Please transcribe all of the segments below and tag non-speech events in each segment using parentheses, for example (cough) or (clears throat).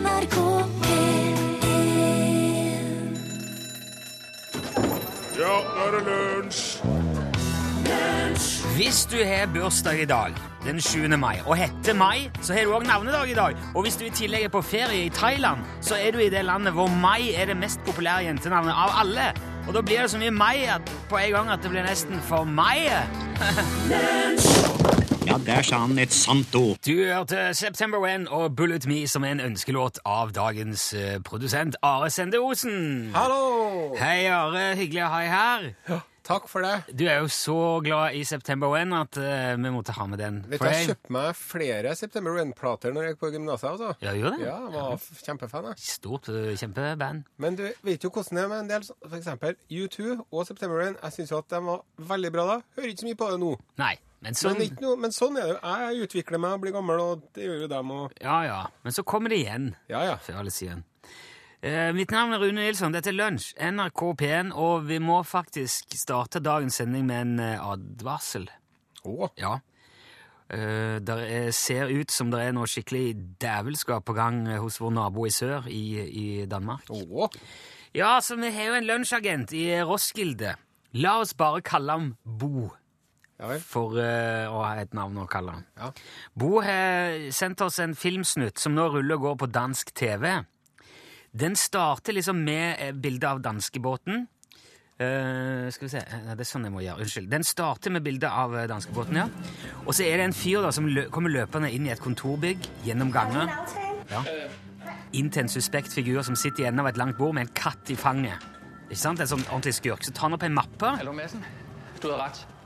NRK P1 Ja, nå er det lunsj! Hvis du har bursdag i dag, den 7. mai, og heter Mai, så har du òg navnedag i dag. Og hvis du i tillegg er på ferie i Thailand, så er du i det landet hvor Mai er det mest populære jentenavnet av alle. Og da blir det så mye Mai at, på en gang at det blir nesten for Mai. (laughs) Ja, der sa han et sant ord. Du hørte September When og Bullet Me som en ønskelåt av dagens eh, produsent Are Sende Osen. Hallo! Hei, Are. Hyggelig å ha deg her. Takk for det. Du er jo så glad i September When at uh, vi måtte ha med den. Vet du, Jeg kjøpte meg flere September When-plater når jeg gikk på gymnaset. Altså. Ja, gjør det? Ja, jeg var f- kjempefan. Jeg. Stort, uh, kjempeband. Men du vet jo hvordan det er med en del, f.eks. for eksempel U2 og September When. Jeg syns jo at de var veldig bra da. Hører ikke så mye på det nå. Nei, men sånn, Men, noe, men sånn er det jo. Jeg utvikler meg og blir gammel, og det gjør jo dem. òg. ja, ja. men så kommer det igjen. Ja, ja. før eller siden. Eh, mitt navn er Rune Nilsson. Dette er Lunsj, NRK P1, og vi må faktisk starte dagens sending med en eh, advarsel. Å, Ja. Eh, er, ser ut som det er noe skikkelig dævelskap på gang hos vår nabo i sør i, i Danmark. å. Ja, så vi har jo en lunsjagent i Roskilde. La oss bare kalle ham Bo, Ja for uh, å ha et navn å kalle den. Ja. Bo har sendt oss en filmsnutt som nå ruller og går på dansk TV. Den starter liksom med eh, bilde av danskebåten. Uh, skal vi se eh, Det er sånn jeg må gjøre. Unnskyld. Den starter med bilde av danskebåten, ja. Og så er det en fyr da som lø kommer løpende inn i et kontorbygg gjennom ganger. Ja. Inn til en suspekt figur som sitter i enden av et langt bord med en katt i fanget. Ikke sant? En sånn ordentlig skurk. Så tar han opp en mappe. Hallo Madsen, du har ret.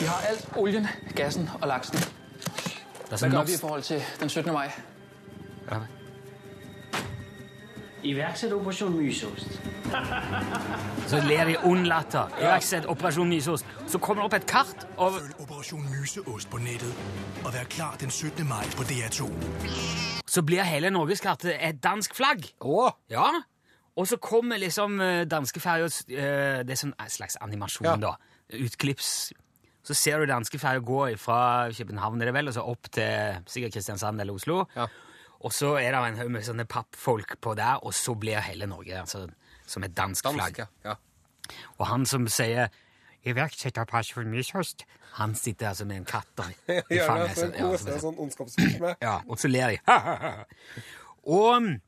Vi har alt oljen, gassen og laksen. Hva gjør Hvad gør vi i forhold til den 17. maj? Ja. Iverksett Operasjon Mysost. (laughs) Så ler de ond latter. Iverksett Operasjon Mysost. Så kommer det opp et kart og Følg Operasjon Myseost på nettet, og vær klar den 17. mai på DR2. Så blir hele norgeskartet et dansk flagg. Åh. Ja. Og så kommer liksom danske danskeferja eh, Det er sånn slags animasjon, Ja. da. Utklipps. Så ser du danskeferja gå fra København er det vel, og så opp til sikkert Kristiansand eller Oslo. Ja. Og så er det en haug med sånne pappfolk på der, og så blir hele Norge altså, som et dansk, flagg. dansk, ja. ja. Og han som sier Iverksetter Operasjon Mysost, han sitter altså med en katt (laughs) i det, fanget. så så- ja, så- sånn ondskapsfullt med. ja, og så ler de. (laughs) og mm,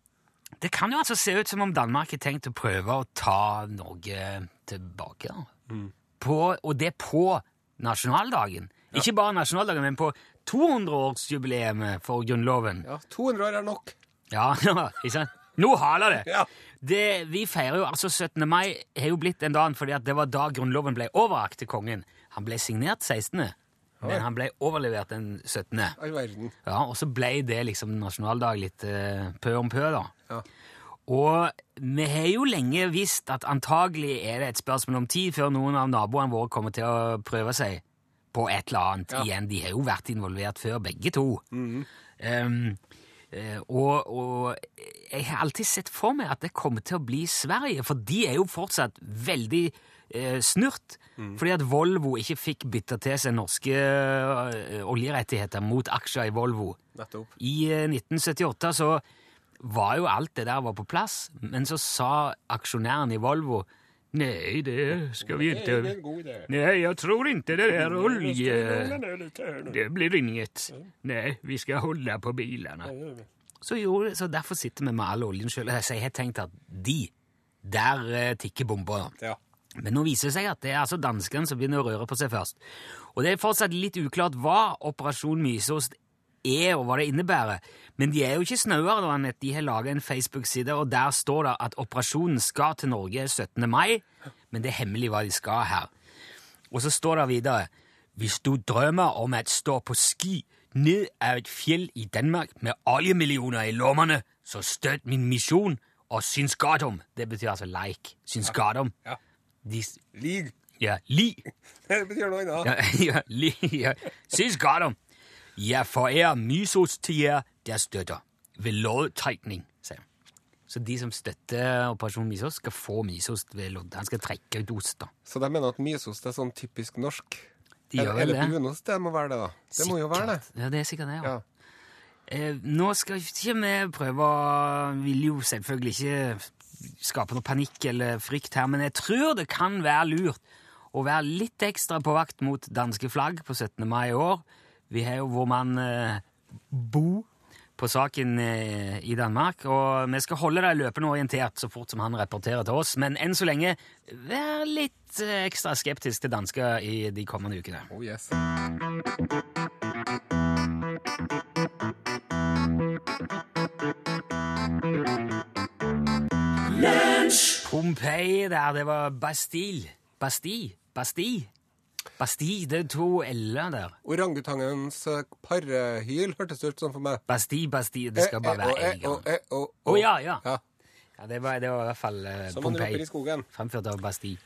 det kan jo altså se ut som om Danmark har tenkt å prøve å ta Norge tilbake. Da. På, og det på nasjonaldagen. Ikke bare nasjonaldagen, men på 200-årsjubileet for Grunnloven. Ja, 200 år er nok. Ja, (laughs) ikke sant? Nå haler det! Ja. det! Vi feirer jo altså 17. mai har jo blitt en dag fordi det var da Grunnloven ble overrakt til kongen. Han ble signert 16., men han ble overlevert den 17. All verden. Ja, og så ble det liksom nasjonaldag litt uh, pø om pø, da. Ja. Og vi har jo lenge visst at antagelig er det et spørsmål om tid før noen av naboene våre kommer til å prøve seg på et eller annet Ja. igjen. De har jo vært involvert før, begge to. Um, eh, og, og jeg har alltid sett for meg at det kommer til å bli Sverige, for de er jo fortsatt veldig eh, snurt. Fordi at Volvo ikke fikk bytta til seg norske ø, oljerettigheter mot aksjer i Volvo. Nettopp. I eh, 1978 så var jo alt det der var på plass, men så sa aksjonæren i Volvo Nei, det skal vi er ikke. Nei, jeg tror ikke det der olje... Det blir inget. Nei, vi skal holde på bilene. Så, jo, så derfor sitter vi med all oljen sjøl. Så jeg har tenkt at de, der eh, tikker bomba. Ja. Men nå viser det seg at det er altså danskene som begynner å røre på seg først. Og det er fortsatt litt uklart hva Operasjon Mysost er, og hva det innebærer. Men de er jo ikke snauere da enn at de har laga en Facebook-side, og der står det at operasjonen skal til Norge 17. mai, men det er hemmelig hva de skal her. Og så står det videre Hvis du drømmer om å stå på ski ned av et fjell i Danmark med oljemillioner i lommene, så støtt min misjon og syns godt om. Det betyr altså like. Syns godt om. Ja. De, Lig. ja, li. (laughs) Det betyr noe annet. Ja, (laughs) ja, li, ja. Syns godt om. Jeg forærer jer, der støtter. Ved loddtrekning, sier han. Så de som støtter Operasjon Mysos, skal få mysost ved lodd. Han skal trekke ut ost, da. Så de mener at mysost er sånn typisk norsk? De gjør vel Eller det. brunost, det må være det, da. Det må jo være det. Ja, det er sikkert det, ja. Ja. Eh, nå skal ikke vi prøve Vil jo selvfølgelig ikke skape noe panikk eller frykt her, men jeg tror det kan være lurt å være litt ekstra på vakt mot danske flagg på 17. mai i år. Vi har jo vår mann eh, Bo på saken eh, i Danmark, og vi skal holde deg løpende orientert så fort som han rapporterer til oss, men enn så lenge vær litt eh, ekstra skeptisk til dansker i de kommende ukene. Oh yes. Pompeii der, det var Bastille. Bastille? Bastille? Bastille, det er to l-er der. Orangutangens parehyl hørtes hørtes ut som for meg. Bastille, Bastille, det skal bare være Eh, eh, én gang. eh, og, Å ja, ja. ja. det, var, det var i hvert fall eh, Som man roper i skogen. Fremført av Bastille.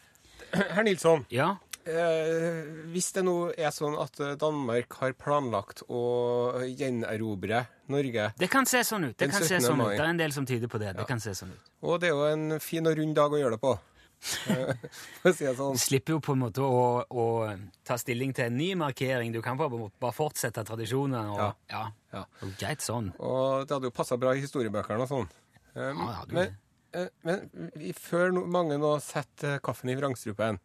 (clears throat) Herr Nilsson, Ja, eh, hvis det nå er sånn at eh, Danmark har planlagt å gjenerobre Norge det kan se sånn ut. Det kan se sånn ut. Det er en del som tyder på det. Det kan se sånn ut. Og det er jo en fin og rund dag å gjøre det på. Eh, For å si det sånn. Du slipper jo på en måte å, å ta stilling til en ny markering. Du kan bare, bare fortsette tradisjonen. Og, Ja. ja. Ja. Og Greit sånn. Og det hadde jo passa bra i historiebøkene og sånn. Ja, men, eh, men vi, før mange nå setter kaffen i vrangstrupen,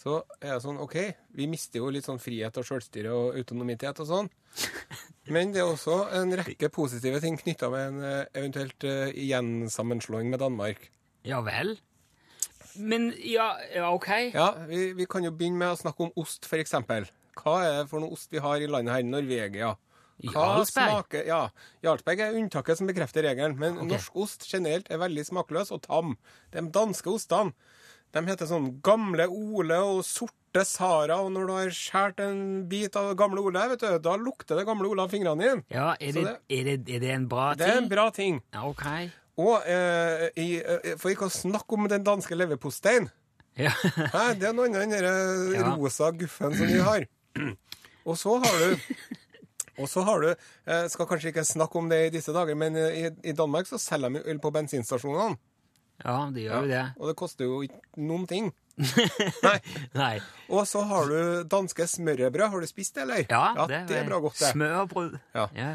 så er det sånn OK, vi mister jo litt sånn frihet og selvstyre og autonomitet og sånn. (laughs) Men det er også en rekke positive ting knytta med en eh, eventuelt gjensammenslåing med Danmark. Ja vel? Men ja, ja ok. Ja, vi, vi kan jo begynne med å snakke om ost, eksempel. Hva er det for noe ost vi har i landet her? Norvegia. Hva Jarlsberg? smaker Ja, Jarlsberg er unntaket som bekrefter regelen, men norsk ost generelt er veldig smakløs og tam. De danske ostene de heter sånn Gamle Ole og Sorte Sara, og når du har skåret en bit av Gamle Ole, vet du, da lukter det Gamle Ole av fingrene dine. Ja, er det, er det, er det en bra ting? Det er en bra ting. Ja, ok. Og eh, i, eh, for ikke å snakke om den danske leverposteien. Ja. (laughs) Hæ, det er noe annet enn den Ja. rosa guffen som vi har. (clears throat) Og så har du og så har du eh, Skal kanskje ikke snakke om det i disse dager, men eh, i, i Danmark så selger de øl på bensinstasjonene. ja, de gjør jo det. Og det koster jo ikke noen ting. (laughs) Nei. Nei. Og så har du danske smørbrød. Har du spist det, eller? Ja, det, er bra godt, det. Smørbrød. Ja. Ja.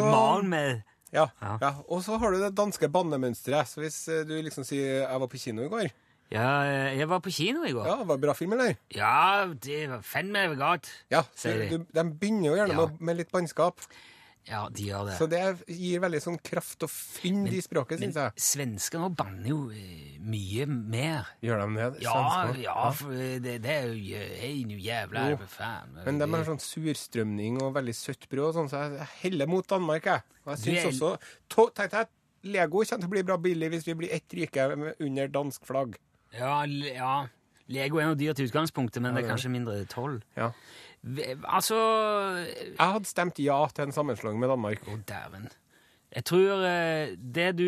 Morgen med Ja, Ja. ja. Og så har du det danske bannemønsteret. Så hvis eh, du liksom sier 'jeg var på kino i går', Ja, jeg var på kino i går. ja, det var bra film, eller? Ja, det var fandme godt. Ja, de. du, de begynner jo gjerne Ja. med, med litt bannskap. Ja, de gjør det. Så det gir veldig sånn kraft og fynd i språket, Men syns jeg. svenskene banner jo eh, mye mer. Gjør de det? Ja, ja, for det, det er jo jæ- Hei, nu jævla, Jo. for faen. Men de har sånn surstrømning og veldig søtt brød og sånn, så jeg heller mot Danmark, jeg. Og jeg syns er- også to, Tenk deg Lego kommer til å bli bra billig hvis vi blir ett rike under dansk flagg. Ja, ja. Lego er jo dyrt i utgangspunktet, men det er kanskje mindre toll. Ja. Altså Jeg hadde stemt ja til en sammenslåing med Danmark. Å, dæven. Jeg tror eh, det du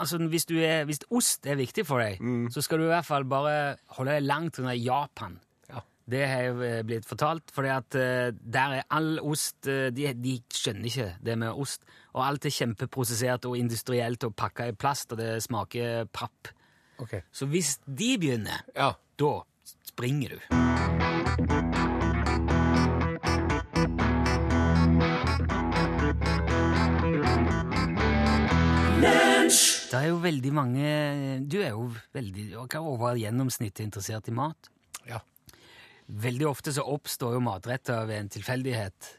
Altså, hvis, du er, hvis ost er viktig for deg, så skal du i hvert fall bare holde deg langt unna Japan. Ja. Det har jo eh, blitt fortalt, eh, der er all ost eh, de, de skjønner ikke det med ost. Og alt er kjempeprosessert og industrielt og pakka i plast, og det smaker papp. Okay. Så hvis de begynner, Ja. da springer du. Det er jo veldig mange Du er jo veldig over gjennomsnittet interessert i mat. Ja. Veldig ofte så oppstår jo matretter ved en tilfeldighet.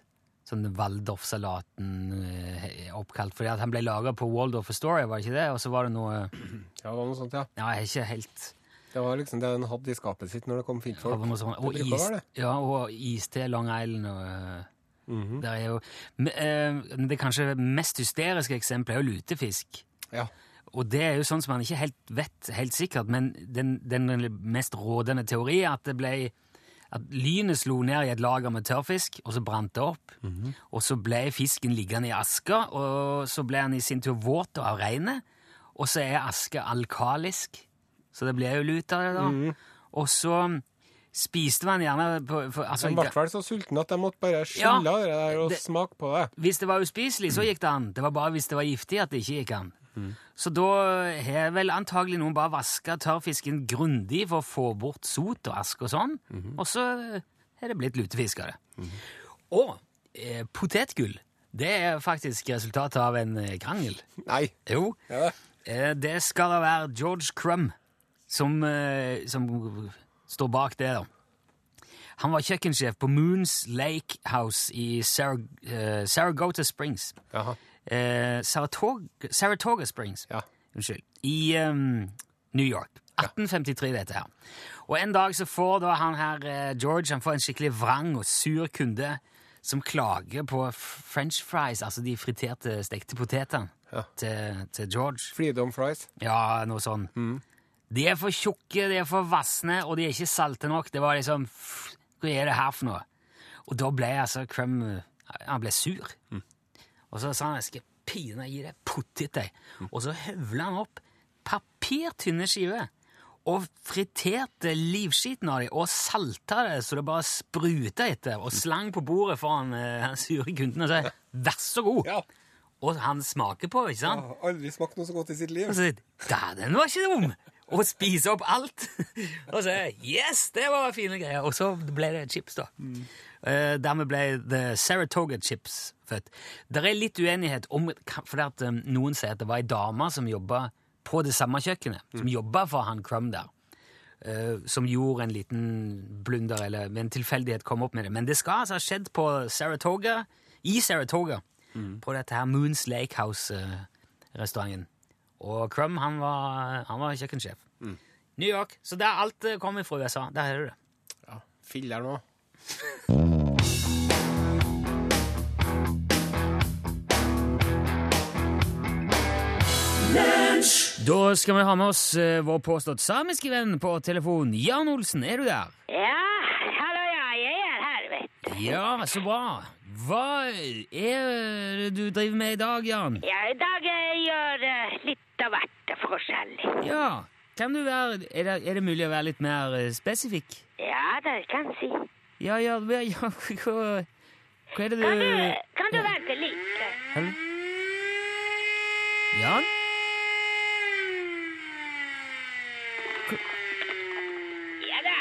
Sånn Waldorf-salaten eh, er oppkalt fordi at han ble laga på Waldorf Astoria, var det ikke det? Og så var det noe (clears throat) ja, det var noe sånt, ja. Ja, jeg er ikke helt Det var liksom det han hadde i skapet sitt når det kom fint fintfolk. Ja, noe. Og, is, ja, og iste Long Island og mm -hmm. Det er jo men, eh, Det kanskje mest hysteriske eksempelet er jo lutefisk. Ja. Og det er jo sånn som man ikke helt vet helt sikkert, men den, den mest rådende teori er at det ble at lynet slo ned i et lager med tørrfisk, og så brant det opp. Og så ble fisken liggende i aska, og så ble han i sin tur våt av regnet. Og så er aske alkalisk, så det ble jo lut av det, da. Og så spiste man gjerne på, for, altså, De ble vel så sultne at de måtte bare skylle Ja, det der og det- smake på det. Hvis det var uspiselig, så gikk det an. Det var bare hvis det var giftig at det ikke gikk an. Så da har vel antagelig noen bare vaska tørrfisken grundig for å få bort sot og ask og sånn, og så har det blitt lutefisk av det. Og eh, potetgull, Det er faktisk resultatet av en eh, krangel. Nei. Jo, Ja. eh, det skal da være George Crumb som, eh, som står bak det, da. Han var kjøkkensjef på Moons Lake House i Sarag eh, Saragota Springs. Jaha. Eh, Saratoga, Saratoga Springs. Ja. Unnskyld. I um, New York. 1853, dette her. Og en dag så får da han her, eh, George, han får en skikkelig vrang og sur kunde som klager på french fries, altså de friterte, stekte potetene Ja. til, til George. Freedom fries. Ja, noe sånn. De er for tjukke, de er for vassne, og de er ikke salte nok. Det var liksom Hva er det her for noe? Og da ble altså Crumb eh, Han ble sur. Og så sa han jeg skal pine gi deg pottitdeig. Og så høvla han opp papirtynne skiver og friterte livskiten av dem og salta det så det bare spruta etter, og slang på bordet foran uh, den sure kunden og sa 'vær så god'. Ja. Og han smaker på, ikke sant? Ja, aldri smakt noe så godt i sitt liv. Og så sier den var ikke dum! Og spise opp alt. (laughs) og så Yes, det var fine greier! Og så ble det chips, da. Eh, dermed ble The Saratoga Chips født. Det er litt uenighet om For at um, noen sier at det var ei dame som jobba på det samme kjøkkenet, som jobba for han Crumb der. uh, som gjorde en liten blunder, eller ved en tilfeldighet kom opp med det. Men det skal altså ha skjedd på Saratoga, i Saratoga, på dette her Moons Lake House-restauranten. Og Crumb, han var, han var kjøkkensjef. New York. Så der alt eh, kommer fra USA. Der er det det. Ja. Filler nå. (laughs) Da skal vi ha med oss eh, vår påstått samiske venn på telefon. Jan Olsen, er du der? Ja, hallo ja, jeg er her, vet du. Ja, så bra. Hva er det du driver med i dag, Jan? Ja, i dag jeg gjør jeg litt av hvert forskjellig. Ja, kan du være Er det, er det mulig å være litt mer eh, spesifikk? Ja, det kan jeg si. Ja, ja, (laughs) ja, ja hva, hva er det du Kan du, kan du vente litt? Jan? Ja da.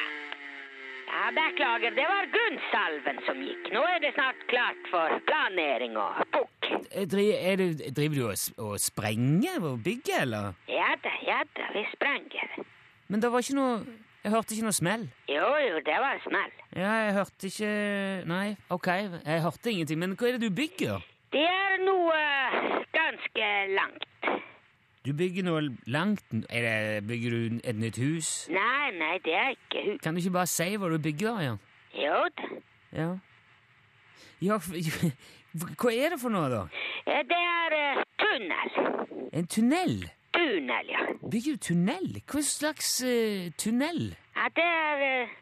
Ja, beklager, det var grunnsalven som gikk. Nå er det snart klart for planering og pukk. Eh, er driver du og, og sprenger og bygger, eller? Ja da, ja da, vi sprenger. Men det var ikke noe Jeg hørte ikke noe smell. Jo, jo, det var smell. Ja, jeg hørte ikke Nei, ok, jeg hørte ingenting. Men hva er det du bygger? Det er noe eh, ganske langt. Du bygger noe langt er det, Bygger du et nytt hus? Nei, nei, det er ikke hus. Kan du ikke bare si hva du bygger? Jan? Jo da. Ja. Ja, (laughs) hva er det for noe, da? Det er uh, tunnel. En tunnel? Tunnel, ja. Bygger du tunnel? Hva slags uh, tunnel? Ja, det er uh,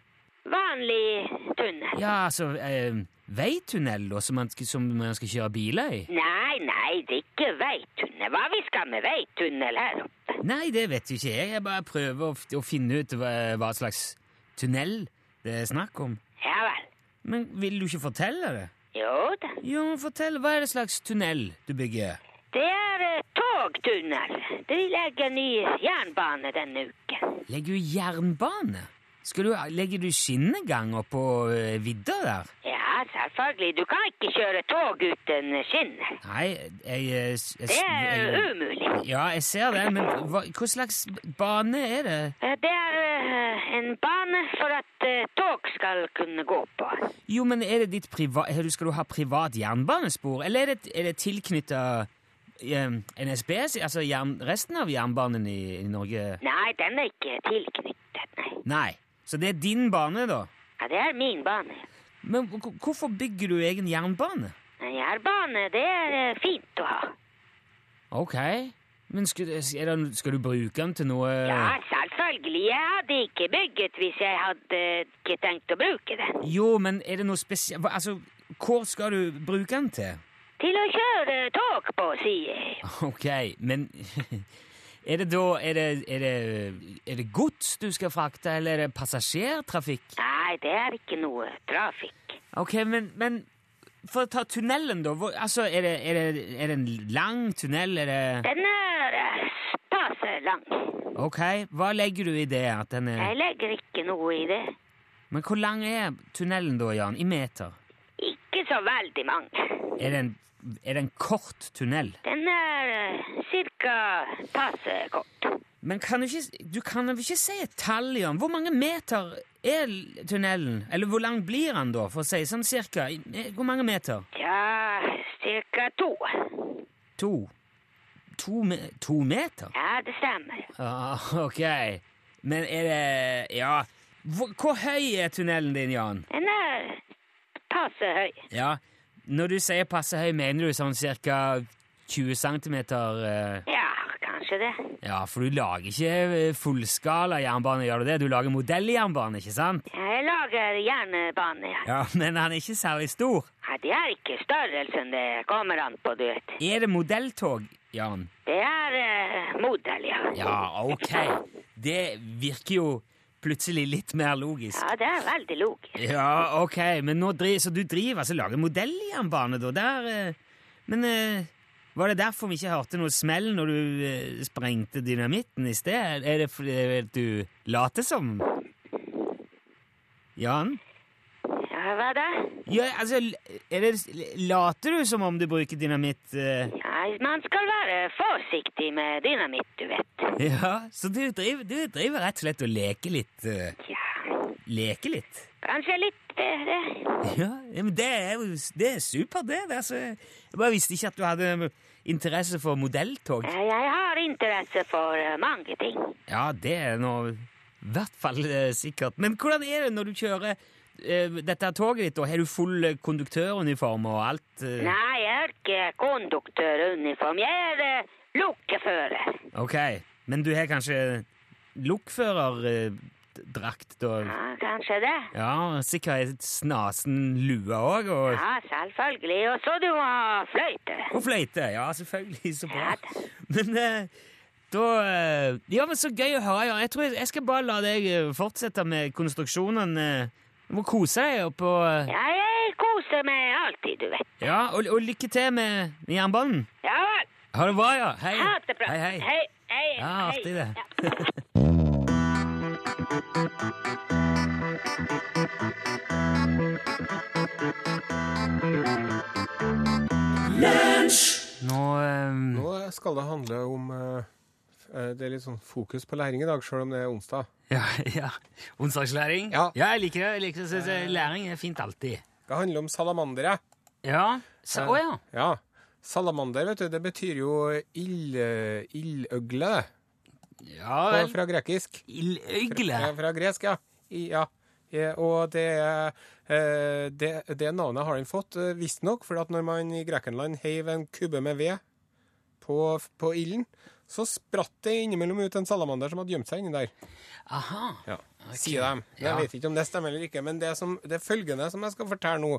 vanlig tunnel. Ja, altså eh, Veitunnel, da, som man, skal- som man skal kjøre biler i? Nei, nei, det er ikke veitunnel. Hva vi skal med veitunnel her oppe? Nei, det vet jo ikke jeg. Jeg bare prøver å, å finne ut hva, hva slags tunnel det er snakk om. Ja vel. Men vil du ikke fortelle det? Jo da. Jo, fortell. Hva er det slags tunnel du bygger? Det er uh, togtunnel. De legger ny jernbane denne uken. Legger du jernbane? Du, legger du skinneganger på uh, vidda der? Ja, selvfølgelig. Du kan ikke kjøre tog uten skinner. Nei, jeg, jeg, jeg, Det er jeg umulig. Ja, jeg ser det, men hva, hva slags bane er det? Eh, Det er eh, en bane for at eh, tog skal kunne gå på. Jo, men er det ditt priva Skal du ha privat jernbanespor, eller er det, er det tilknytta NSB, altså jern, resten av jernbanen i, i Norge? Nei, den er ikke tilknyttet, nei. Nei. Så det er din bane, da? Ja, det er min bane. Men hvorfor bygger du egen jernbane? En jernbane, det er eh, fint å ha. Ok. Men skal, det, skal du bruke den til noe Ja, selvfølgelig. Jeg hadde ikke bygget hvis jeg hadde ikke tenkt å bruke den. Jo, men er det noe spesielt Altså, hvor skal du bruke den til? Til å kjøre tog på, sier jeg. Ok, men (laughs) Er det da Er det, er det, er det gods du skal frakte, eller er det passasjertrafikk? Nei, det er ikke noe trafikk. Ok, men, men For å ta tunnelen, da. Hvor, altså, er det, er, det, er det en lang tunnel? Er det Den er eh, passe lang. Ok, hva legger du i det? At den er Jeg legger ikke noe i det. Men hvor lang er tunnelen da, Jan? I meter? Ikke så veldig mange. Er det en Er det en kort tunnel? Den er uh, ca. passe kort. Men kan du, ikke, du kan vel ikke si et tall, Jan? Hvor mange meter er tunnelen? Eller hvor lang blir den, da, for å si sånn cirka? Hvor mange meter? Ja, cirka to. To? To, me to meter? Ja, det stemmer. Ah, ok. Men er det Ja. Hvor, hvor høy er tunnelen din, Jan? Den er passe høy. Ja, Når du sier passe høy, mener du sånn cirka 20 centimeter? eh, Ja, kanskje det. Ja, for du lager ikke eh, fullskala jernbane, gjør du det? Du lager modelljernbane, ikke sant? Jeg lager jernbane. ja. Ja, Men han er ikke særlig stor. Ja, det er ikke størrelsen det kommer an på, du vet. Er det modelltog, Jan? Det er eh, modell, ja. Ja, ok. Det virker jo plutselig litt mer logisk. Ja, det er veldig logisk. Ja, ok, men nå driver, så du driver altså lager modelljernbane, da? Der er, Men eh, var det derfor vi ikke hørte noe smell når du eh, sprengte dynamitten i sted? Er det fordi du later som? Jan? Ja, hva da? Ja, altså, er det, later du som om du bruker dynamitt? eh? Ja, man skal være forsiktig med dynamitt, du vet. Ja, så du driver, du driver rett og slett og leker litt? eh, Ja, leker litt? Kanskje litt bedre. (laughs) Ja, men det er jo det er supert, det. det så, jeg bare visste ikke at du hadde interesse for modelltog. Jeg har interesse for eh, mange ting. Ja, det er nå i hvert fall eh, sikkert. Men hvordan er det når du kjører eh, dette toget ditt? og Har du full konduktøruniform og alt? Nei, jeg har ikke konduktøruniform. Jeg er uh, lokkefører. Ok, men du har kanskje lokførerdrakt, da? Ja, kanskje det. Ja, sikkert snasen lue òg, og, Ja, selvfølgelig. Og så du må fløyte. og fløyte. Ja, selvfølgelig, så bra. Ja. Men eh, da eh, Ja, men så gøy å høre. Ja. Jeg tror jeg, jeg skal bare la deg eh, fortsette med konstruksjonen. Du må kose deg oppå Ja, jeg koser meg alltid, du vet. Ja, og, og lykke til med, med jernbanen. Ja vel. Ha det bra, ja. Hei. Ha det bra. Hei, hei. Hei, hei, Ja, hei. artig det. Ja. (laughs) Nå um... Nå skal det handle om eh, eh, Det er litt sånn fokus på læring i dag, sjøl om det er onsdag. Ja, (laughs) ja. Onsdagslæring? Ja. jeg liker det. Jeg liker det. Jeg Læring er fint alltid. Det handler om salamandere. Ja. Sa oh, ja. Ja. Salamander, vet du, det betyr jo ildøgle. ildøgle, Ja vel. fra grekisk. Ildøgle. Fra, fra gresk, ja. I, ja. Eh, Og det, eh, det, det navnet har den fått, eh, visstnok, for at når man i Grekenland heiv en kubbe med ved på, på ilden, så spratt det innimellom ut en salamander som hadde gjemt seg inni der. Aha. Ja, Sier dem. Jeg Ja. vet ikke om det stemmer eller ikke, men det, som, det følgende som jeg skal fortelle nå,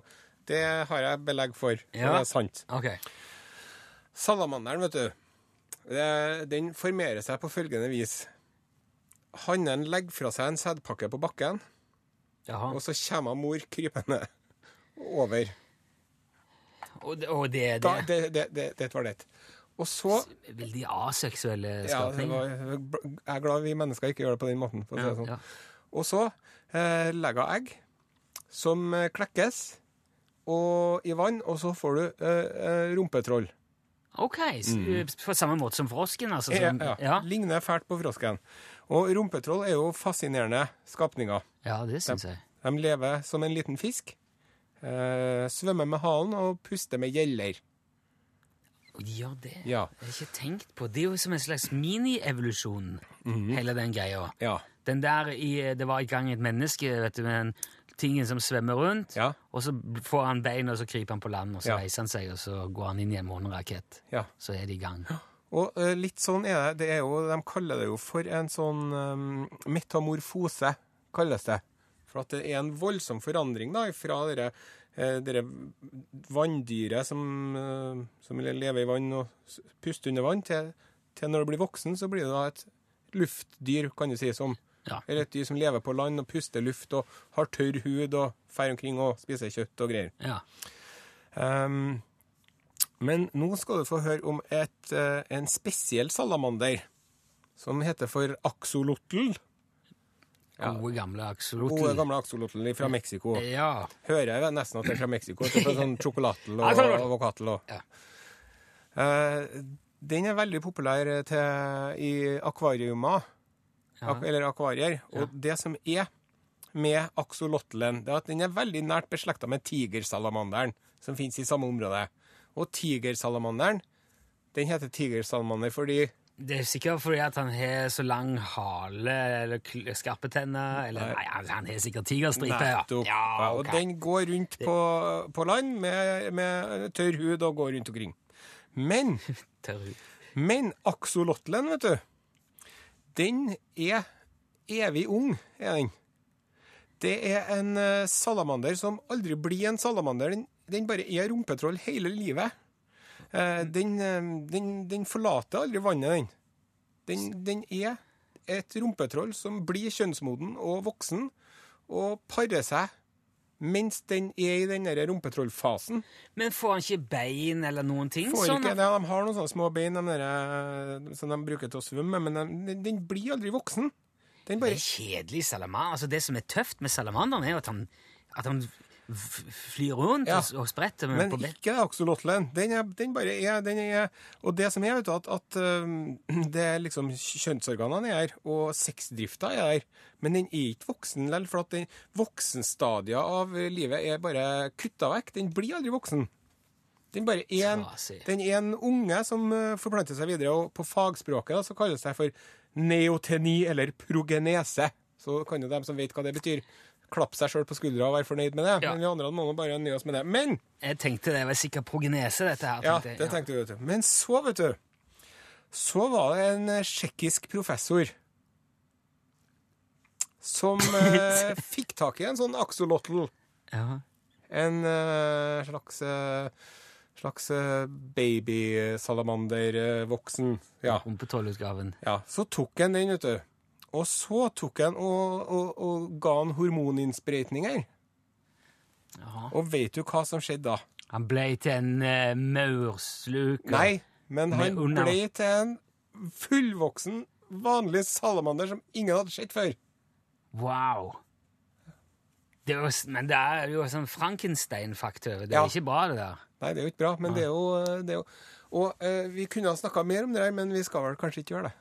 det har jeg belegg for. Ja. Det er sant. Okay. Salamanderen, vet du, den formerer seg på følgende vis. Hannen legger fra seg en sædpakke på bakken, Jaha. og så kommer mor krypende over. Og det, og det, Da, det, det, det, det, det var det. Og så Veldig aseksuelle ja, var, Jeg er glad vi mennesker ikke gjør det på den måten. For å si sånn. ja. Og så eh, legger hun egg som eh, klekkes og, i vann, og så får du eh, eh, rumpetroll. Ok, mm. på samme måte som frosken, altså? Som, ja. ja. Ligner fælt på frosken. Og rumpetroll er jo fascinerende skapninger. ja, det synes jeg. De lever som en liten fisk. Eh, svømmer med halen og puster med gjeller. Ja, det Ja. har jeg ikke tenkt på. Det er jo som en slags mini-evolusjon, hele den greia. Ja. Den der i, Det var i gang et menneske, vet du, med den tingen som svømmer rundt, Ja. og så får han bein, og så kryper han på land, og så Ja. reiser han seg, og så går han inn i en månerakett. ja. Så er de i gang. Og eh, litt sånn er det. det er jo, de kaller det jo for en sånn um, metamorfose, kalles det. For at det er en voldsom forandring da, fra dere, eh, dere vanndyret som, eh, som lever i vann og s- puster under vann, til, til når det blir voksen, så blir det da et luftdyr, kan du si, som Ja. eller et dyr som lever på land og puster luft og har tørr hud og fer omkring og spiser kjøtt og greier. Ja. Um, men nå skal du få høre om et, eh, en spesiell salamander som heter for axolotl. Gode, gamle axolotl. Gode, gamle axolotl fra Mexico. Ja. Hører jeg nesten at det er fra Mexico. Det fra sånn sjokolatl og Axolotl. avokatl og Ja. Uh, Den er veldig populær til, i akvariumer, Ja. eller akvarier. Og det som er med axolotlen, det er at den er veldig nært beslekta med tigersalamanderen, som finnes i samme område. Og tigersalamanderen, den heter tigersalamander fordi Det er sikkert fordi at han har så lang hale eller skarpe tenner eller Nei. Altså, han har sikkert tigerstripe, ja. Ja Ja, og den går rundt på, på land med, med tørr hud og går rundt omkring. Men, (laughs) men axolotlen, vet du, den er evig ung, er den. Det er en eh, salamander som aldri blir en salamander. Den, den bare er rumpetroll hele livet. Eh, den, eh, den, den forlater aldri vannet, den. Den, er et rumpetroll som blir kjønnsmoden og voksen og parer seg mens den er i den rumpetrollfasen. Men får han ikke bein eller noen ting? Får sånn? ikke ja, De har noen sånne små bein de der, eh, som de bruker til å svømme, men de, den, blir aldri voksen. Den Det er kjedelig salamander. Altså, det som er tøft med salamanderen, er at han, at han flyr rundt Ja. og, og spretter Men på ikke axolotlen. Den, den bare er, den er Og det som er, vet du, at, at det er liksom kjønnsorganene er her, og sexdrifta er her, men den er ikke voksen likevel, for at den voksenstadia av livet er bare kutta vekk. Den blir aldri voksen. Den bare er en, den er en unge som øh, forplanter seg videre, og på fagspråket da, så kalles det for neoteni eller progenese. Så kan jo dem som vet hva det betyr, klappe seg sjøl på skuldra og være fornøyd med det. Ja. Men vi andre må nå bare nøye oss med det. Men Jeg tenkte det var sikkert progenese, dette her. ja, det tenkte du, vet du. Men så, vet du, så var det en eh, tsjekkisk professor som eh, (laughs) fikk tak i en sånn axolotl. Ja. En eh, slags eh, slags eh, babysalamander-voksen. Ja. tolvutgaven. ja. Så tok han den, vet du. Og så tok han og, og, og ga han hormoninnsprøytninger. Og vet du hva som skjedde da? Han ble til en uh, maursluker. Nei, men han under- ble til en fullvoksen, vanlig salamander som ingen hadde sett før. Wow. Det jo, men det er jo sånn Frankenstein-faktor. Det er Ja. ikke bra, det der. Nei, det er jo ikke bra, men det er jo, det er jo Og uh, vi kunne ha snakka mer om det der, men vi skal vel kanskje ikke gjøre det.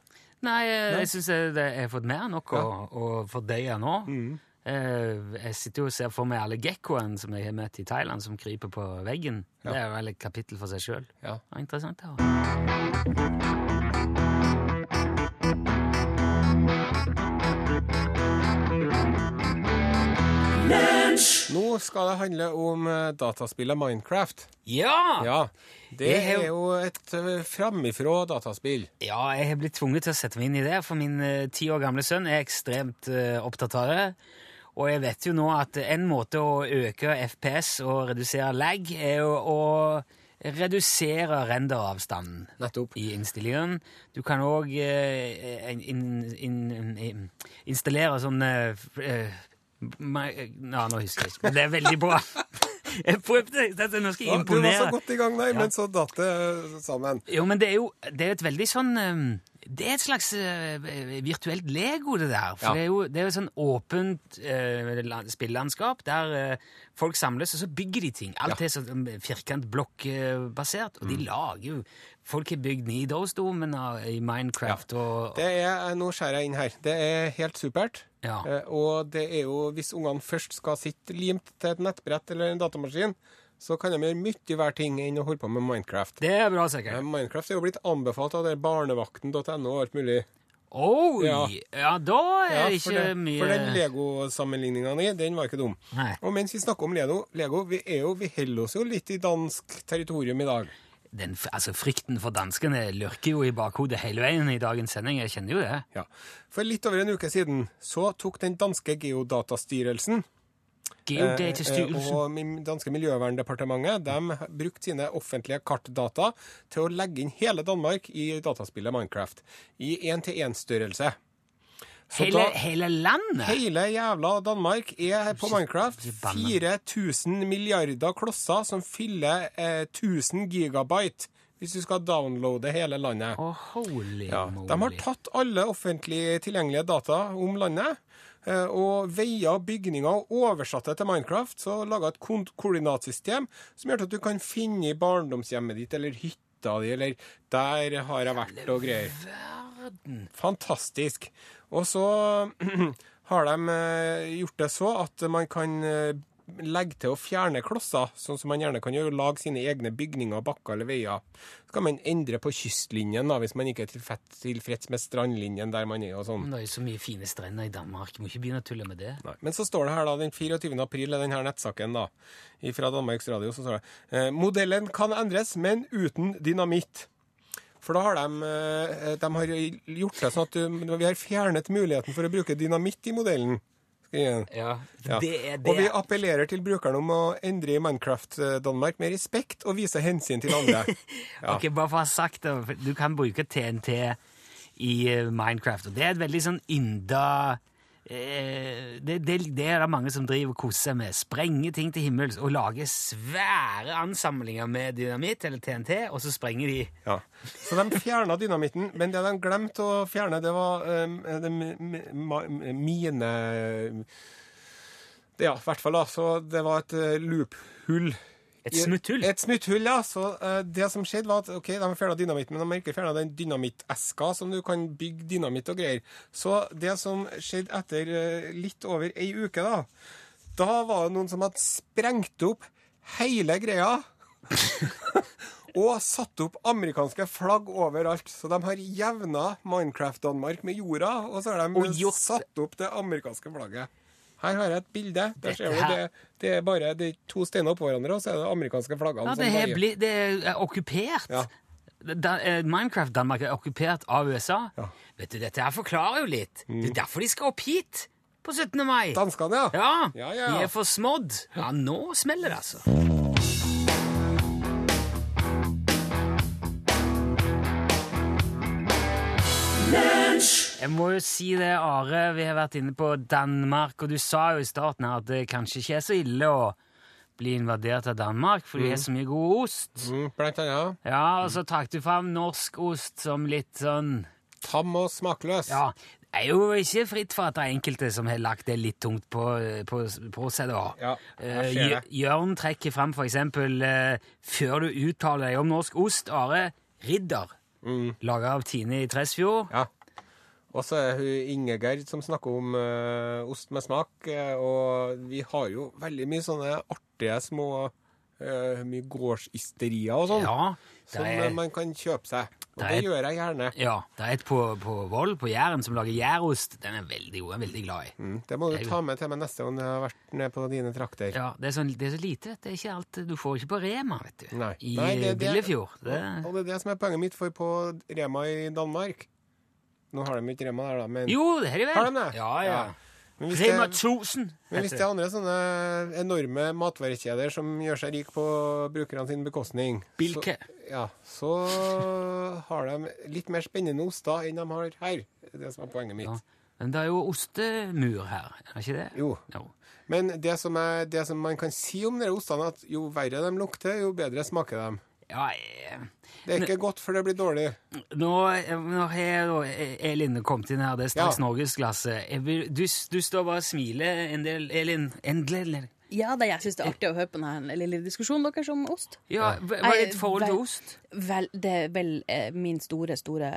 Nei, eh, jeg syns jeg jeg har fått mer enn nok å, å fordøye nå. Mm. Eh, jeg sitter jo og ser for meg alle gekkoene som jeg har møtt i Thailand, som kryper på veggen. Det er vel et kapittel for seg sjøl. Ja. Interessant. Ja. Nå skal det handle om eh, dataspillet Minecraft. ja! Ja, Det er jo et uh, framifrå dataspill. Ja, jeg har blitt tvunget til å sette meg inn i det, for min eh, ti år gamle sønn er ekstremt eh, opptatt av det. Og jeg vet jo nå at en måte å øke FPS og redusere lag, er jo å redusere renderavstanden Nettopp. i innstillingen. Du kan òg eh, in, in, in, in, installere sånn eh, ma- Ja, nå husker jeg ikke, men det er veldig bra. (laughs) Jeg prøvde dette, nå skal jeg imponere. du var så godt i gang nei, Ja. men så datt det sammen. Jo, men det er jo det er et veldig sånn um, Det er et slags uh, virtuelt Lego, det der. For Ja. det er jo det er jo sånn åpent uh, spillelandskap der uh, folk samles, og så bygger de ting. Alt er sånn firkantblokkbasert, og de lager jo Folk har bygd Nidarosdomen av- i Minecraft og Det er, eh, Nå skjærer jeg inn her. Det er helt supert. Ja. Eh, og det er jo, hvis ungene først skal sitte limt til et nettbrett eller en datamaskin, så kan de gjøre mye verre ting enn å holde på med Minecraft. Det er bra, sikkert. sikkert. Minecraft er jo blitt anbefalt av barnevakten.no og alt mulig. Oi! Ja. Ja. da er Ja, det ikke det, mye for den Lego-sammenligninga di, den var ikke dum. Nei. Og mens vi snakker om Lego, Lego vi, er jo, vi holder oss jo litt i dansk territorium i dag. den, altså, Frykten for danskene lurker jo i bakhodet hele veien i dagens sending. Jeg kjenner jo det. Ja. For litt over en uke siden så tok den danske geodatastyrelsen Geodatastyrelsen. Eh, og danske miljøverndepartementet de brukte sine offentlige kartdata til å legge inn hele Danmark i dataspillet Minecraft i én-til-én-størrelse. Hele, hele landet? Hele jævla Danmark er på Minecraft 4000 milliarder klosser som fyller eh, 1000 gigabyte hvis du skal downloade hele landet. Oh, holy Ja, moly. de har tatt alle offentlig tilgjengelige data om landet, eh, og veier, bygninger, oversatte til Minecraft. Så laga et koordinatsystem som gjør at du kan finne barndomshjemmet ditt eller hytta di, eller der har jeg vært og greier. Fantastisk. Og så (clears throat) har de eh, gjort det så at man kan eh, legge til å fjerne klosser, sånn som man gjerne kan gjøre, lage sine egne bygninger, bakker eller veier. Så kan man endre på kystlinjen da, hvis man ikke er tilfreds, med strandlinjen der man er og sånn. Det er jo så mye fine strender i Danmark. Må ikke begynne å tulle med det. Nei. Men så står det her da, den 24. april er denne nettsaken da, fra Danmarks Radio, så står det eh, Modellen kan endres, men uten dynamitt. For da har de, eh, de har gjort det sånn at vi har fjernet muligheten for å bruke dynamitt i modellen. Den? Ja, Ja. det er det. Og vi appellerer til brukeren om å endre i Minecraft eh, Danmark med respekt og vise hensyn til andre. (laughs) Ja. Ok, bare for å ha sagt det, du kan bruke TNT i eh, Minecraft, og det er et veldig sånn ynda det, det, det er det mange som driver og koser seg med. Sprenger ting til himmels og lager svære ansamlinger med dynamitt eller TNT, og så sprenger de Ja. Så de fjerna dynamitten, men det de glemte å fjerne, det var um, det mine Ja, i hvert fall, da. Så det var et uh, loophull. Et smutthull? Et smutthull, ja. Så uh, det som skjedde, var at ok, de har fjerna dynamitten, men de har ikke fjerna den dynamitteska som du kan bygge dynamitt og greier. Så det som skjedde etter uh, litt over ei uke, da Da var det noen som hadde sprengt opp hele greia. (laughs) og satt opp amerikanske flagg overalt. Så de har jevna Minecraft-Danmark med jorda, og så har de Og satt opp det amerikanske flagget. Her har jeg et bilde. Der ser du det, det er bare det er to steiner oppå hverandre, og så er det amerikanske flaggene. Ja, det er, veier. bli, det er okkupert. Ja. Da, eh, Minecraft-Danmark er okkupert av USA. Ja. Vet du, Dette her forklarer jo litt. Det er derfor de skal opp hit på 17. mai. Danskene, ja. Ja, Ja, ja, de er er forsmådd. Ja, nå smeller det, altså. Jeg må jo si det, Are. Vi har vært inne på Danmark, og du sa jo i starten her at det kanskje ikke er så ille å bli invadert av Danmark, for de har så mye god ost. Mm, blant annet. Ja, og så trakk du fram norsk ost som litt sånn Tam og smakløs. Ja, det er jo ikke fritt for at det er enkelte som har lagt det litt tungt på, på, på seg, da. Ja, uh, Jørn trekker fram for eksempel, eh, før du uttaler deg om norsk ost, Are Ridder, Mm. laga av Tine i Tresfjord. Ja. Og så er hun Ingegerd som snakker om uh, ost med smak. eh, og vi har jo veldig mye sånne artige små uh, Mye gårdsysterier og sånn. Ja, som er- man kan kjøpe seg. Og Det det, gjør jeg gjerne. Ja, det er et på, på Voll, på Jæren, som lager gjærost. Den er veldig god. Jeg er veldig glad i. Mm, det må du det ta med til meg neste gang jeg har vært nede på dine trakter. Ja, det er, sånn, det er så lite. Det er ikke alt Du får ikke på Rema, vet du. Nei. I Nei, det- det- Billefjord. Det, Og, og det er det som er poenget mitt, for på Rema i Danmark Nå har de ikke Rema der, da, men, jo, det har de vel. Har de det? Ja, ja. Men hvis Rema det, 1000. men hvis det er andre sånne enorme matvarekjeder som gjør seg rik på brukerne sin bekostning Bilke. Så, ja, så har de litt mer spennende oster enn de har her. Det er det som er poenget mitt. Ja. Men det er jo ostemur her, er det ikke det? Jo. Jo. Men det som, er, det som man kan si om de ostene, er at jo verre de lukter, jo bedre smaker de. Ja, jeg, Det er ikke godt, for det blir dårlig. nå, nå har jo Elin kommet inn her, det er straks Ja. norgesklasse. Du, du står bare og smiler en del, Elin. Endelig. Ja, da, jeg syns det er artig å høre på denne lille diskusjonen deres om ost. ja, hva er ditt forhold til ost? Vel, det er vel eh, min store, store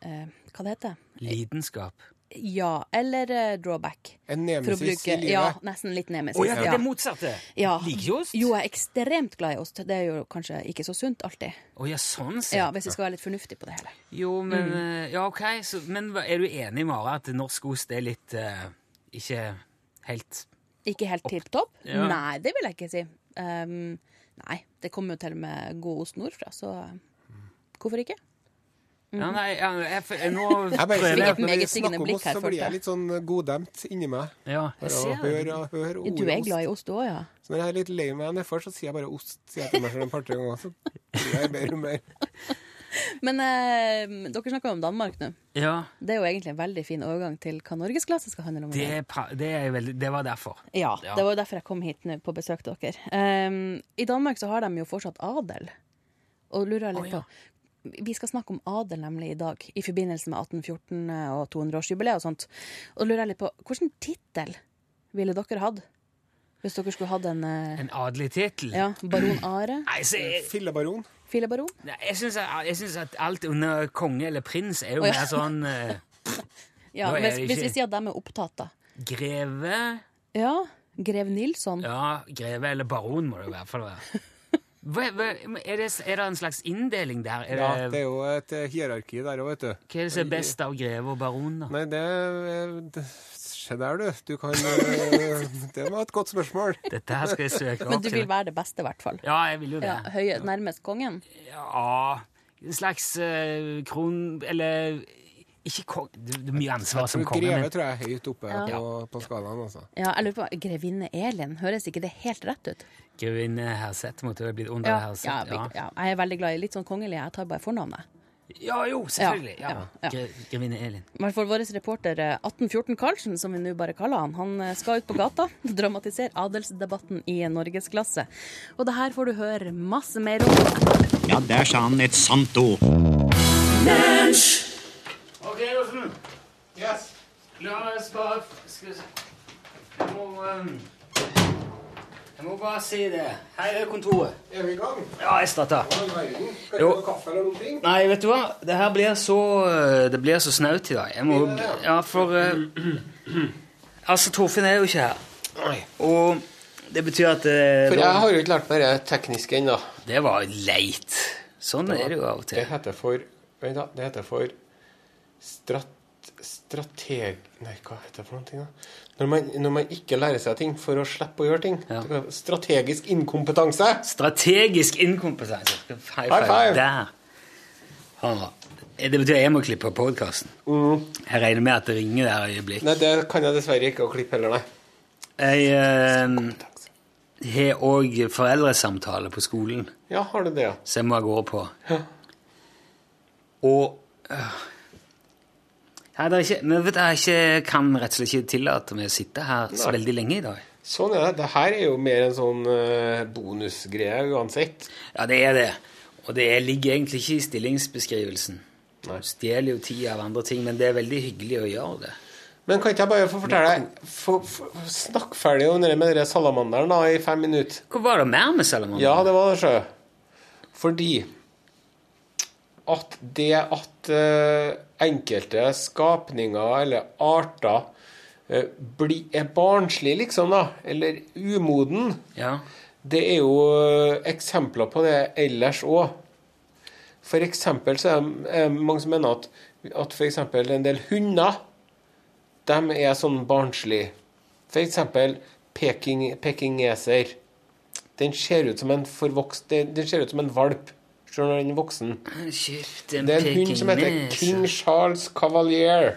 eh, Hva det heter Lidenskap. Ja, eller uh, drawback. En nemesis bruke i livet. Ja, nesten litt nemesis. Å ja, det er det motsatte! Ja. Liker du ost? Jo, jeg er ekstremt glad i ost. Det er jo kanskje ikke så sunt alltid. Oh, ja, sånn sett. Ja, Hvis jeg skal være litt fornuftig på det hele. Jo, men Mm. eh, Ja, OK. Så, men er du enig, Mara, at norsk ost er litt uh, Ikke helt Ikke helt tipp topp? Ja. Nei, det vil jeg ikke si. Um, nei, det kommer jo til med god ost nordfra, så hvorfor ikke? Ja, nei, ja, jeg, jeg, nå Jeg bare jeg Når vi snakker om oss, så blir jeg. litt sånn goddemt inni meg. Ja, jeg ser det. hør, høre Du er glad i ost òg, ja? Så når jeg er litt lei meg nedfor, så sier jeg bare ost. Sier jeg til meg selv en par-tre ganger, så blir jeg i og mer. (laughs) Men eh, dere snakker om Danmark nå. Ja, Det er jo egentlig en veldig fin overgang til hva norgesklasse skal handle om. det, det, veldig, det var derfor. Ja, Ja. det var derfor jeg kom hit nå på besøk til dere. Um, I Danmark så har de jo fortsatt adel. Og lurer jeg litt på Vi skal snakke om adel nemlig i dag, i forbindelse med 1814 og 200-årsjubileet og sånt. Og lurer jeg litt på hvilken tittel ville dere hatt? Hvis dere skulle hatt en eh, En adelig tittel? ja, baron Are? Nei, så jeg, Fillebaron. Filebaron? Nei, jeg syns at, synes at alt under konge eller prins er jo oh, ja. mer sånn uh, (laughs) Ja, hvis, det hvis vi sier at de er opptatt, da. greve Ja. Grev Nilsson. Ja, greve eller baron må det i hvert fall være. (laughs) Hva, hva, er, det, er det en slags inndeling der? Er Ja, det, det er jo et eh, hierarki der òg, vet du. hva er det som er best av greve og baron, da? Nei, det, det Se der, du. Du kan eh, (laughs) Det var et godt spørsmål. Dette her skal jeg søke opp. Men du vil være det beste, i hvert fall. Ja, jeg vil jo det. Ja, høye, nærmest kongen. Ja En slags uh, kron... Eller ikke kong... Det er mye ansvar som konge. Greve tror jeg er høyt oppe Ja. på, på skalaen, altså. Ja, jeg lurer på, Grevinne Elin, høres ikke det helt rett ut? Grevinne Herseth måtte vel blitt under Ja, Herseth. ja, Ja, ja, jeg er veldig glad i litt sånn kongelig. Jeg tar bare fornavnet. ja, jo, selvfølgelig. Ja, Ja, ja. Grevinne Elin. I hvert fall vår reporter eh, 1814 Karlsen, som vi nå bare kaller han, han eh, skal ut på gata (laughs) og dramatisere adelsdebatten i norgesklasse. Og det her får du høre masse mer om. Ja, der sa han et sant ord. Ok, Åsen. Yes. La oss bare Skal vi se Jeg må um, Jeg må bare si det. Her er kontoret. Er vi i gang? Ja, jeg starter. Skal du ha kaffe eller noen ting? Nei, vet du hva? Det her blir så øh, Det blir så snaut i dag. Jeg må Ja, for uh, Altså, Torfinn er jo ikke her. Nei. Og det betyr at uh, For jeg har jo ikke lært meg det tekniske ennå. Det var leit. Sånn er det jo av og til. Det heter for Vent, da. Det heter for strat, strateg... Nei, hva heter det for ting, da? Når man, når man ikke lærer seg ting for å slippe å gjøre ting. Ja. Strategisk inkompetanse. Strategisk inkompetanse. High High five. Der. Ja. Det betyr jeg må klippe podkasten. Jeg regner med at det ringer der øyeblikk. Nei, det kan jeg dessverre ikke å klippe heller, nei. Jeg eh, har òg foreldresamtale på skolen. Ja, har du det, ja? som jeg må gå på. Ja. Og øh, Nei, det er ikke, men vet du, jeg ikke, kan rett og slett ikke tillate meg å sitte her så Nei. veldig lenge i dag. Sånn er det. Det her er jo mer en sånn eh, bonusgreie uansett. Ja, det er det. Og det ligger egentlig ikke i stillingsbeskrivelsen. Nei. Stjeler jo tid av andre ting, men det er veldig hyggelig å gjøre det. Men kan ikke jeg bare få fortelle deg for, for, Snakk ferdig om det med den salamanderen da, i fem minutter. Hva var det mer med salamanderen? Ja, det var det, sjø. Fordi at det at eh, enkelte skapninger eller arter eh, bli, er barnslig, liksom, da, eller umoden, Ja. det er jo eh, eksempler på det ellers òg. For eksempel så er det er mange som mener at, at eksempel en del hunder de er sånn barnslige. For eksempel peking, pekingeser. Den ser ut som en forvokst den ser ut som en valp selv når den er voksen. Det er en hund som heter. King Charles Cavalier.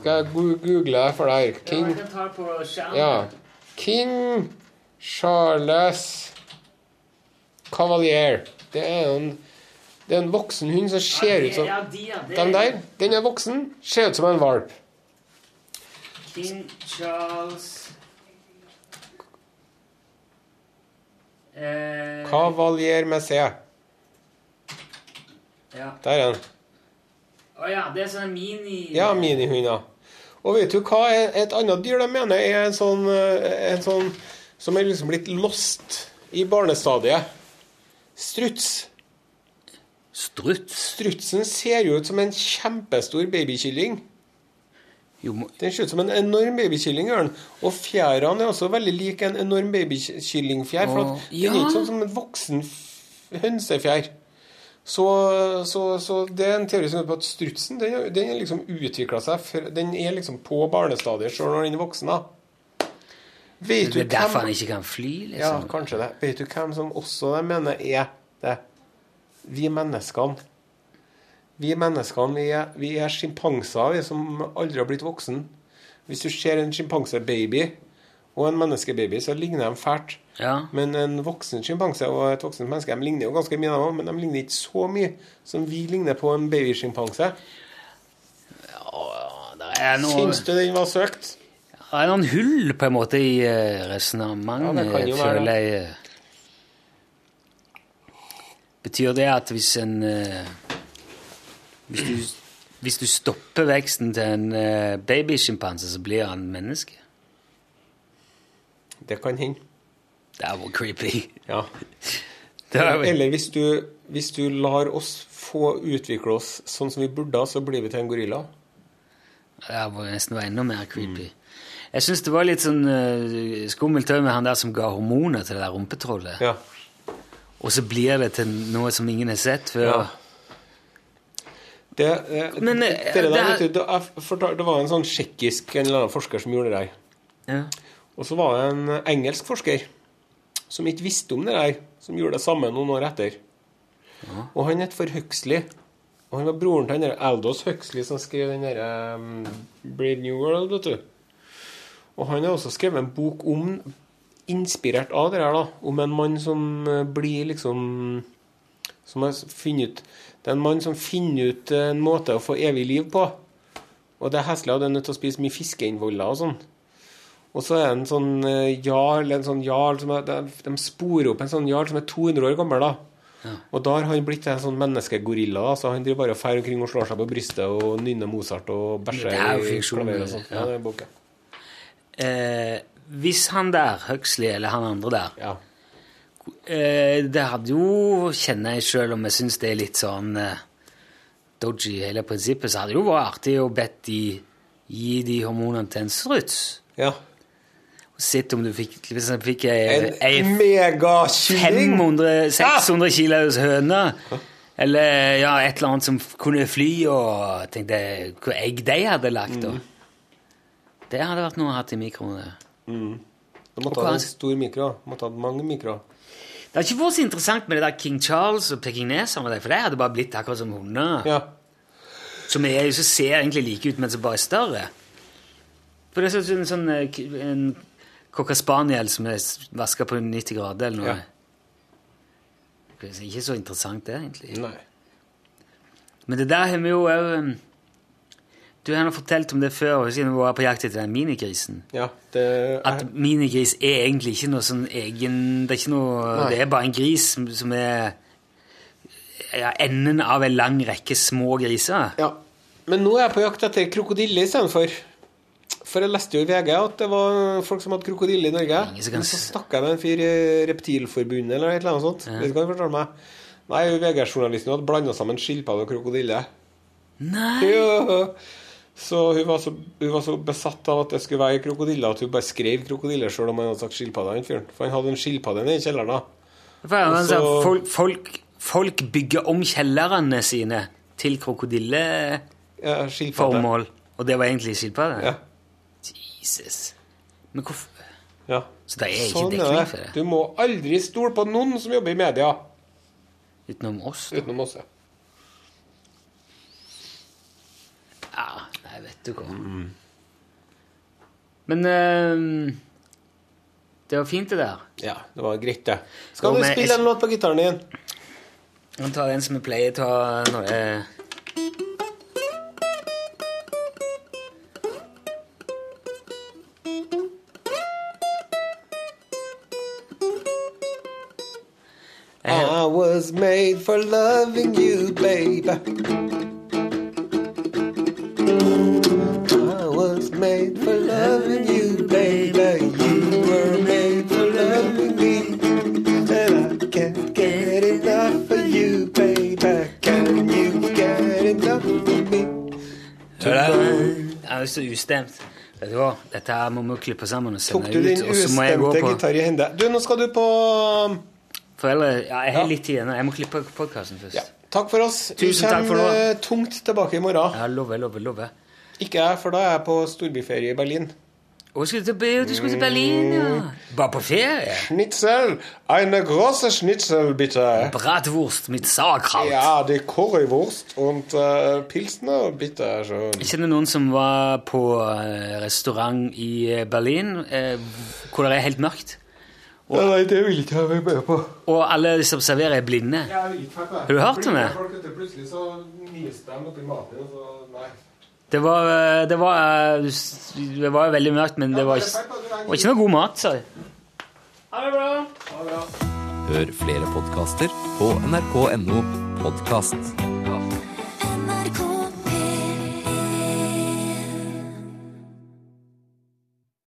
Skal jeg google det for deg? King. Ja. King Charles Cavalier. Det er en, det er en voksen hund som ser ut som Ja, de, ja, Den der, den er voksen, ser ut som en valp. King Charles eh, C. Ja. Der er den. Å ja, det er sånn mini... Ja, minihunder. Og vet du hva et annet dyr de mener er en sånn, eh, en sånn som er liksom blitt lost i barnestadiet? Struts. Struts? Strutsen ser jo ut som en kjempestor babykylling. Den ser ut som en enorm babykylling, gjør den. Og fjærene er også veldig lik en enorm babykyllingfjær. For at den er ikke sånn som en voksen hønsefjær. Så, så, så det er en teori som går på at strutsen den, den er liksom utvikla seg for, Den er liksom på barnestadiet sjøl når den er voksen. da. Vet det er du derfor han ikke kan fly, liksom Ja, kanskje det. Vet du hvem som også de mener er det? Vi menneskene. Vi menneskene vi er, vi er sjimpanser, som aldri har blitt voksen. Hvis du ser en sjimpansebaby og en menneskebaby, så ligner de fælt. Ja. Men en voksen sjimpanse og et voksent menneske de ligner jo ganske mye, men de ligner ikke så mye som vi ligner på en babysjimpanse. Er noe, Syns du den var søkt? det er noen hull, på en måte, i uh, resonnementet, Ja, føler jeg. eh. Betyr det at hvis en eh, hvis, du, hvis du stopper veksten til en uh, babysjimpanse, så blir han menneske? Det kan hende. Det er jo creepy. Ja. (laughs) Er Eller hvis du, hvis du lar oss få utvikle oss sånn som vi burde, så blir vi til en gorilla. Det var nesten enda mer creepy. Jeg syns det var litt sånn uh, skummelt òg med han der som ga hormoner til det der rumpetrollet. Ja. Og så blir det til noe som ingen har sett før. Ja. Det, eh, Men, det, eh, det, der, er- vet du, det, fortal- det var en sånn tsjekkisk en eller annen forsker som gjorde det der. Ja. Og så var det en engelsk forsker som ikke visste om det der, som gjorde det samme noen år etter. Og han het for Huxley. Og han var broren til der Aldous Huxley som skrev den derre um, Brave New World, vet du. Og han har også skrevet en bok om Inspirert av det her, da. Om en mann som eh, blir liksom Som har funnet ut Det er en mann som finner ut en måte å få evig liv på. Og det er heslig, og det er nødt til å spise mye fiskeinnvoller og sånn. Og så er det en sånn eh, jarl, en sånn jarl som er, de, sporer opp en sånn jarl som er 200 år gammel, da. Og da har han blitt en sånn menneskegorilla. da, Så han driver bare og fer omkring og slår seg på brystet og nynner Mozart og bæsjer er i klaver og sånn. ja. Ja. Eh, hvis han der, Huxley, eller han andre der Ja. Det hadde jo, kjenner jeg sjøl om jeg syns det er litt sånn eh, dodgy hele prinsippet, så hadde det jo vært artig å bedt de gi de hormonene til en struts. ja. Og sett om du fikk Hvis jeg fikk ei, ei En megakylling! 500 600 kilos høne, eller ja, et eller annet som kunne fly, og tenkte hvor egg de hadde lagt. da. Det hadde vært noe å ha i mikroen. det. Du måtte ha en stor mikro. Du måtte ha mange mikro. Det har ikke vært så interessant med det der King Charles og det, for de hadde bare blitt akkurat som hunder. Ja. Som er, så ser egentlig like ut, men som bare er større. For det er sånn, sånn eh, en cocker spaniel som er vaska på 90 grader eller noe. Ja. Det ikke så interessant, det, egentlig. Nei. Men det der har vi jo òg Du har fortalt om det før, siden vi var på jakt etter den minigrisen. Ja, det At minigris er egentlig ikke noe sånn egen Det er ikke noe Det er bare en gris som- er ja, enden av en lang rekke små griser. Ja. Men nå er jeg på jakt etter krokodille istedenfor. For jeg leste jo i VG at det var folk som hadde krokodille i Norge. Kan så s- snakka jeg med en fyr i Reptilforbundet eller et eller annet sånt. Vet du hva han fortalte meg? Nei, VG-journalisten hadde blanda sammen skilpadde og krokodille. Nei! Ja. Så hun var så, hun var så besatt av at det skulle være krokodiller, at hun bare skrev krokodiller sjøl om han hadde sagt skilpadde. han fyren. For han hadde en skilpadde nede i kjelleren. da. Så- folk, folk, folk bygger om kjellerne sine til krokodilleformål, Ja, og det var egentlig skilpadde? Ja. Jesus. Men hvorfor ja. Så det er ikke Sånn dekning for det. Du må aldri stole på noen som jobber i media. Utenom oss? Utenom oss. Ja, nei, vet du hva. Men uh, det var fint, det der. Ja, det var greit, det. Skal Jo, du spille en låt på gitaren din? Jeg tar en som jeg pleier å ta når jeg I was made for loving you, baby. Made for loving you, baby. You were made for loving me. And I can't get enough of you, baby. Can you get enough of me? Jeg er så ustemt. Vet du hva? Dette her må vi klippe sammen og Tok sende du din ut. Må jeg gå ustemte gitar i hende? Du, nå skal du på foreldre. Ja, jeg har Ja. litt tid igjen. Jeg må klippe podkasten først. Ja. Takk for oss. Tusen for kommer eh, tungt tilbake i morgen. Ja, lover, lover, lover. Ikke jeg, for da er jeg på storbyferie i Berlin. Å, skal du, til, du skal til Berlin, ja? Bare på ferie? Schnitzel! Eine große Schnitzel, bitte. Bratwurst mit Sauerkraut. Ja, det er Currywurst und uh, Pilsner, bitte. Schön. Jeg kjenner noen som var på eh, restaurant i eh, Berlin, eh, hvor det er helt mørkt. Ja, nei, det vil ikke jeg være med på. Og alle de som serverer, er blinde. Ja, Jeg vil ikke være Har du hørt om det? Plutselig så nyser de oppi maten, og så nei. Det var, eh, det var, eh, det var veldig mørkt, men det var ikke, var ikke noe god mat, sa de. Ha det bra. Hør flere podkaster på nrk.no podkast.